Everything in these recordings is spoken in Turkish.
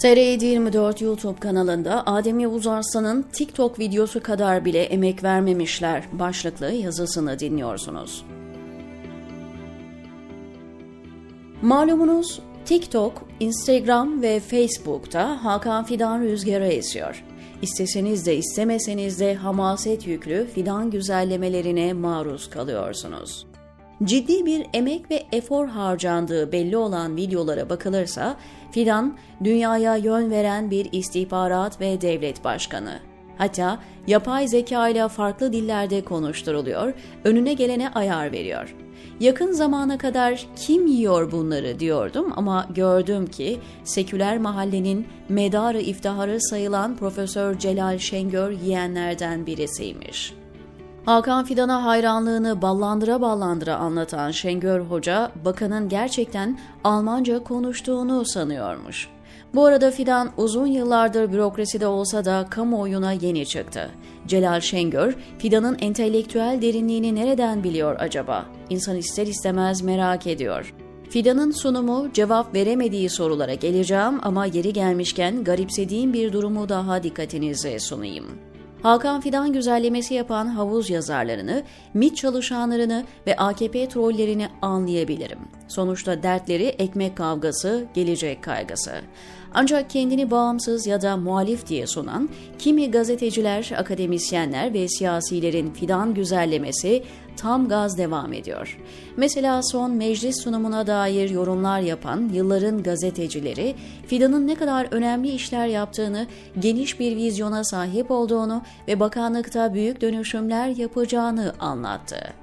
TR24 YouTube kanalında Adem Yavuz Arslan'ın TikTok videosu kadar bile emek vermemişler başlıklı yazısını dinliyorsunuz. Malumunuz TikTok, Instagram ve Facebook'ta Hakan Fidan rüzgarı esiyor. İsteseniz de istemeseniz de hamaset yüklü fidan güzellemelerine maruz kalıyorsunuz. Ciddi bir emek ve efor harcandığı belli olan videolara bakılırsa Fidan dünyaya yön veren bir istihbarat ve devlet başkanı. Hatta yapay zeka ile farklı dillerde konuşturuluyor, önüne gelene ayar veriyor. Yakın zamana kadar kim yiyor bunları diyordum ama gördüm ki seküler mahallenin medarı iftiharı sayılan Profesör Celal Şengör yiyenlerden birisiymiş. Hakan Fidan'a hayranlığını ballandıra ballandıra anlatan Şengör Hoca, bakanın gerçekten Almanca konuştuğunu sanıyormuş. Bu arada Fidan uzun yıllardır bürokraside olsa da kamuoyuna yeni çıktı. Celal Şengör, Fidan'ın entelektüel derinliğini nereden biliyor acaba? İnsan ister istemez merak ediyor. Fidan'ın sunumu cevap veremediği sorulara geleceğim ama yeri gelmişken garipsediğim bir durumu daha dikkatinize sunayım. Hakan Fidan güzellemesi yapan havuz yazarlarını, MİT çalışanlarını ve AKP trollerini anlayabilirim. Sonuçta dertleri ekmek kavgası, gelecek kaygısı. Ancak kendini bağımsız ya da muhalif diye sunan kimi gazeteciler, akademisyenler ve siyasilerin fidan güzellemesi tam gaz devam ediyor. Mesela son meclis sunumuna dair yorumlar yapan yılların gazetecileri fidanın ne kadar önemli işler yaptığını, geniş bir vizyona sahip olduğunu ve bakanlıkta büyük dönüşümler yapacağını anlattı.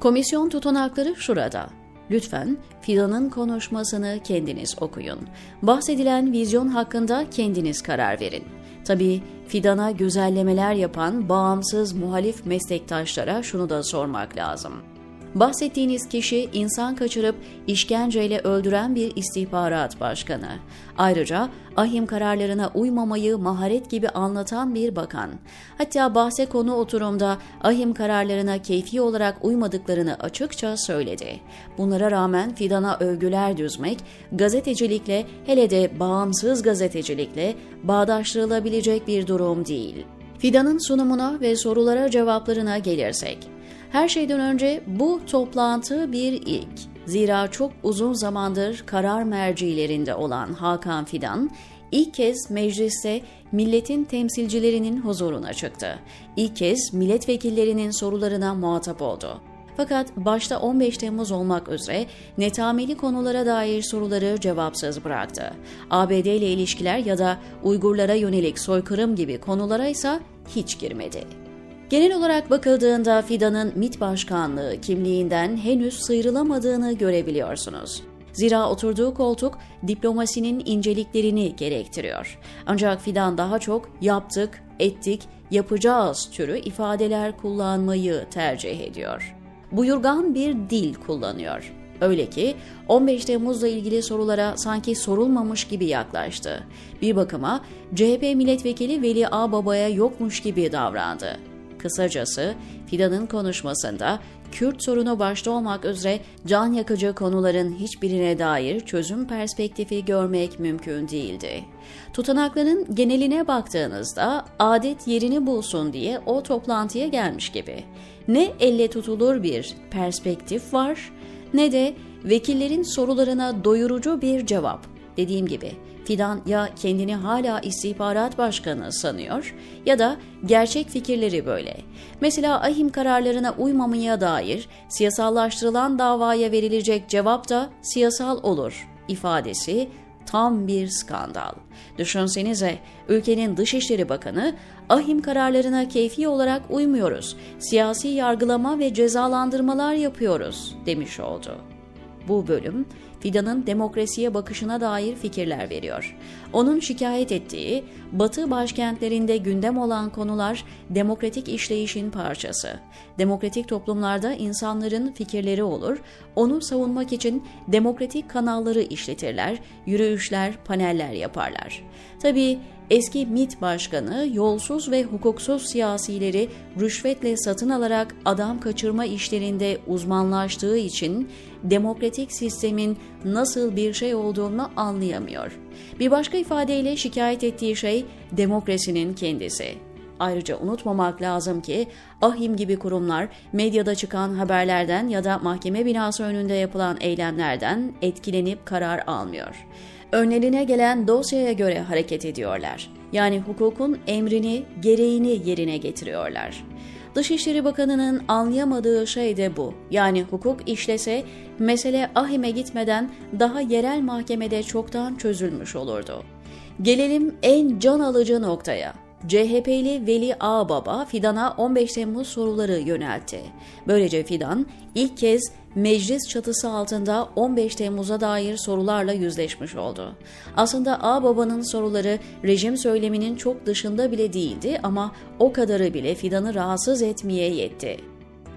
Komisyon tutanakları şurada. Lütfen Fidan'ın konuşmasını kendiniz okuyun. Bahsedilen vizyon hakkında kendiniz karar verin. Tabii Fidan'a güzellemeler yapan bağımsız muhalif meslektaşlara şunu da sormak lazım. Bahsettiğiniz kişi insan kaçırıp işkenceyle öldüren bir istihbarat başkanı. Ayrıca ahim kararlarına uymamayı maharet gibi anlatan bir bakan. Hatta bahse konu oturumda ahim kararlarına keyfi olarak uymadıklarını açıkça söyledi. Bunlara rağmen Fidan'a övgüler düzmek, gazetecilikle hele de bağımsız gazetecilikle bağdaştırılabilecek bir durum değil. Fidan'ın sunumuna ve sorulara cevaplarına gelirsek, her şeyden önce bu toplantı bir ilk. Zira çok uzun zamandır karar mercilerinde olan Hakan Fidan, ilk kez mecliste milletin temsilcilerinin huzuruna çıktı. İlk kez milletvekillerinin sorularına muhatap oldu. Fakat başta 15 Temmuz olmak üzere netameli konulara dair soruları cevapsız bıraktı. ABD ile ilişkiler ya da Uygurlara yönelik soykırım gibi konulara ise hiç girmedi. Genel olarak bakıldığında Fidan'ın MİT başkanlığı kimliğinden henüz sıyrılamadığını görebiliyorsunuz. Zira oturduğu koltuk diplomasinin inceliklerini gerektiriyor. Ancak Fidan daha çok yaptık, ettik, yapacağız türü ifadeler kullanmayı tercih ediyor. Buyurgan bir dil kullanıyor. Öyle ki 15 Temmuz'la ilgili sorulara sanki sorulmamış gibi yaklaştı. Bir bakıma CHP milletvekili Veli Ağbaba'ya yokmuş gibi davrandı. Kısacası Fidan'ın konuşmasında Kürt sorunu başta olmak üzere can yakıcı konuların hiçbirine dair çözüm perspektifi görmek mümkün değildi. Tutanakların geneline baktığınızda adet yerini bulsun diye o toplantıya gelmiş gibi. Ne elle tutulur bir perspektif var ne de vekillerin sorularına doyurucu bir cevap. Dediğim gibi Fidan ya kendini hala istihbarat başkanı sanıyor ya da gerçek fikirleri böyle. Mesela ahim kararlarına uymamaya dair siyasallaştırılan davaya verilecek cevap da siyasal olur ifadesi tam bir skandal. Düşünsenize ülkenin Dışişleri Bakanı ahim kararlarına keyfi olarak uymuyoruz, siyasi yargılama ve cezalandırmalar yapıyoruz demiş oldu. Bu bölüm Fidan'ın demokrasiye bakışına dair fikirler veriyor. Onun şikayet ettiği Batı başkentlerinde gündem olan konular demokratik işleyişin parçası. Demokratik toplumlarda insanların fikirleri olur, onu savunmak için demokratik kanalları işletirler, yürüyüşler, paneller yaparlar. Tabii Eski MİT Başkanı yolsuz ve hukuksuz siyasileri rüşvetle satın alarak adam kaçırma işlerinde uzmanlaştığı için demokratik sistemin nasıl bir şey olduğunu anlayamıyor. Bir başka ifadeyle şikayet ettiği şey demokrasinin kendisi. Ayrıca unutmamak lazım ki ahim gibi kurumlar medyada çıkan haberlerden ya da mahkeme binası önünde yapılan eylemlerden etkilenip karar almıyor. Önlerine gelen dosyaya göre hareket ediyorlar. Yani hukukun emrini, gereğini yerine getiriyorlar. Dışişleri Bakanı'nın anlayamadığı şey de bu. Yani hukuk işlese mesele ahime gitmeden daha yerel mahkemede çoktan çözülmüş olurdu. Gelelim en can alıcı noktaya. CHP'li Veli Ağbaba Fidan'a 15 Temmuz soruları yöneltti. Böylece Fidan ilk kez meclis çatısı altında 15 Temmuz'a dair sorularla yüzleşmiş oldu. Aslında Ağbaba'nın soruları rejim söyleminin çok dışında bile değildi ama o kadarı bile Fidan'ı rahatsız etmeye yetti.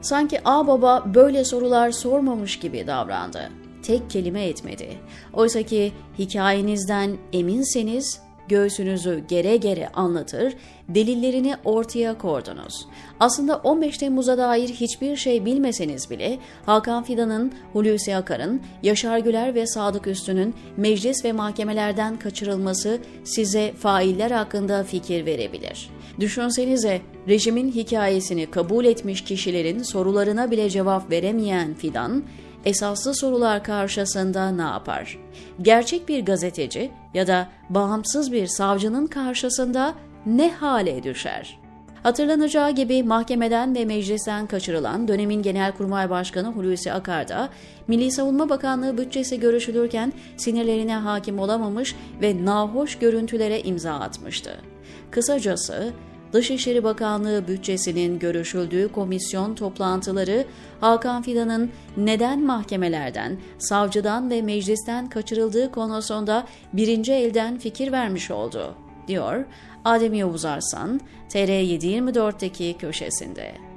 Sanki Ağbaba böyle sorular sormamış gibi davrandı. Tek kelime etmedi. Oysa ki hikayenizden eminseniz göğsünüzü gere gere anlatır, delillerini ortaya kordunuz. Aslında 15 Temmuz'a dair hiçbir şey bilmeseniz bile Hakan Fidan'ın, Hulusi Akar'ın, Yaşar Güler ve Sadık Üstün'ün meclis ve mahkemelerden kaçırılması size failler hakkında fikir verebilir. Düşünsenize rejimin hikayesini kabul etmiş kişilerin sorularına bile cevap veremeyen Fidan, esaslı sorular karşısında ne yapar? Gerçek bir gazeteci ya da bağımsız bir savcının karşısında ne hale düşer? Hatırlanacağı gibi mahkemeden ve meclisten kaçırılan dönemin Genelkurmay Başkanı Hulusi Akar da Milli Savunma Bakanlığı bütçesi görüşülürken sinirlerine hakim olamamış ve nahoş görüntülere imza atmıştı. Kısacası Dışişleri Bakanlığı bütçesinin görüşüldüğü komisyon toplantıları Hakan Fidan'ın neden mahkemelerden, savcıdan ve meclisten kaçırıldığı konusunda birinci elden fikir vermiş oldu, diyor Adem Yavuz Arslan, TR724'teki köşesinde.